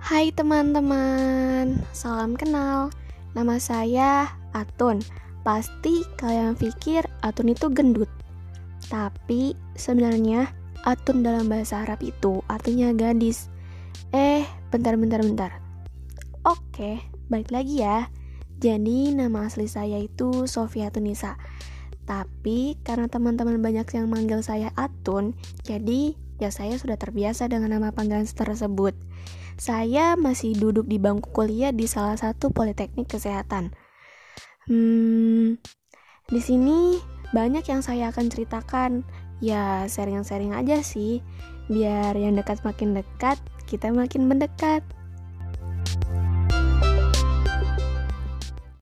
Hai teman-teman, salam kenal. Nama saya Atun. Pasti kalian pikir Atun itu gendut. Tapi sebenarnya Atun dalam bahasa Arab itu artinya gadis. Eh, bentar bentar bentar. Oke, balik lagi ya. Jadi nama asli saya itu Sofia Tunisa. Tapi karena teman-teman banyak yang manggil saya Atun, jadi ya saya sudah terbiasa dengan nama panggilan tersebut. Saya masih duduk di bangku kuliah di salah satu politeknik kesehatan. Hmm, di sini banyak yang saya akan ceritakan. Ya, sharing-sharing aja sih. Biar yang dekat makin dekat, kita makin mendekat.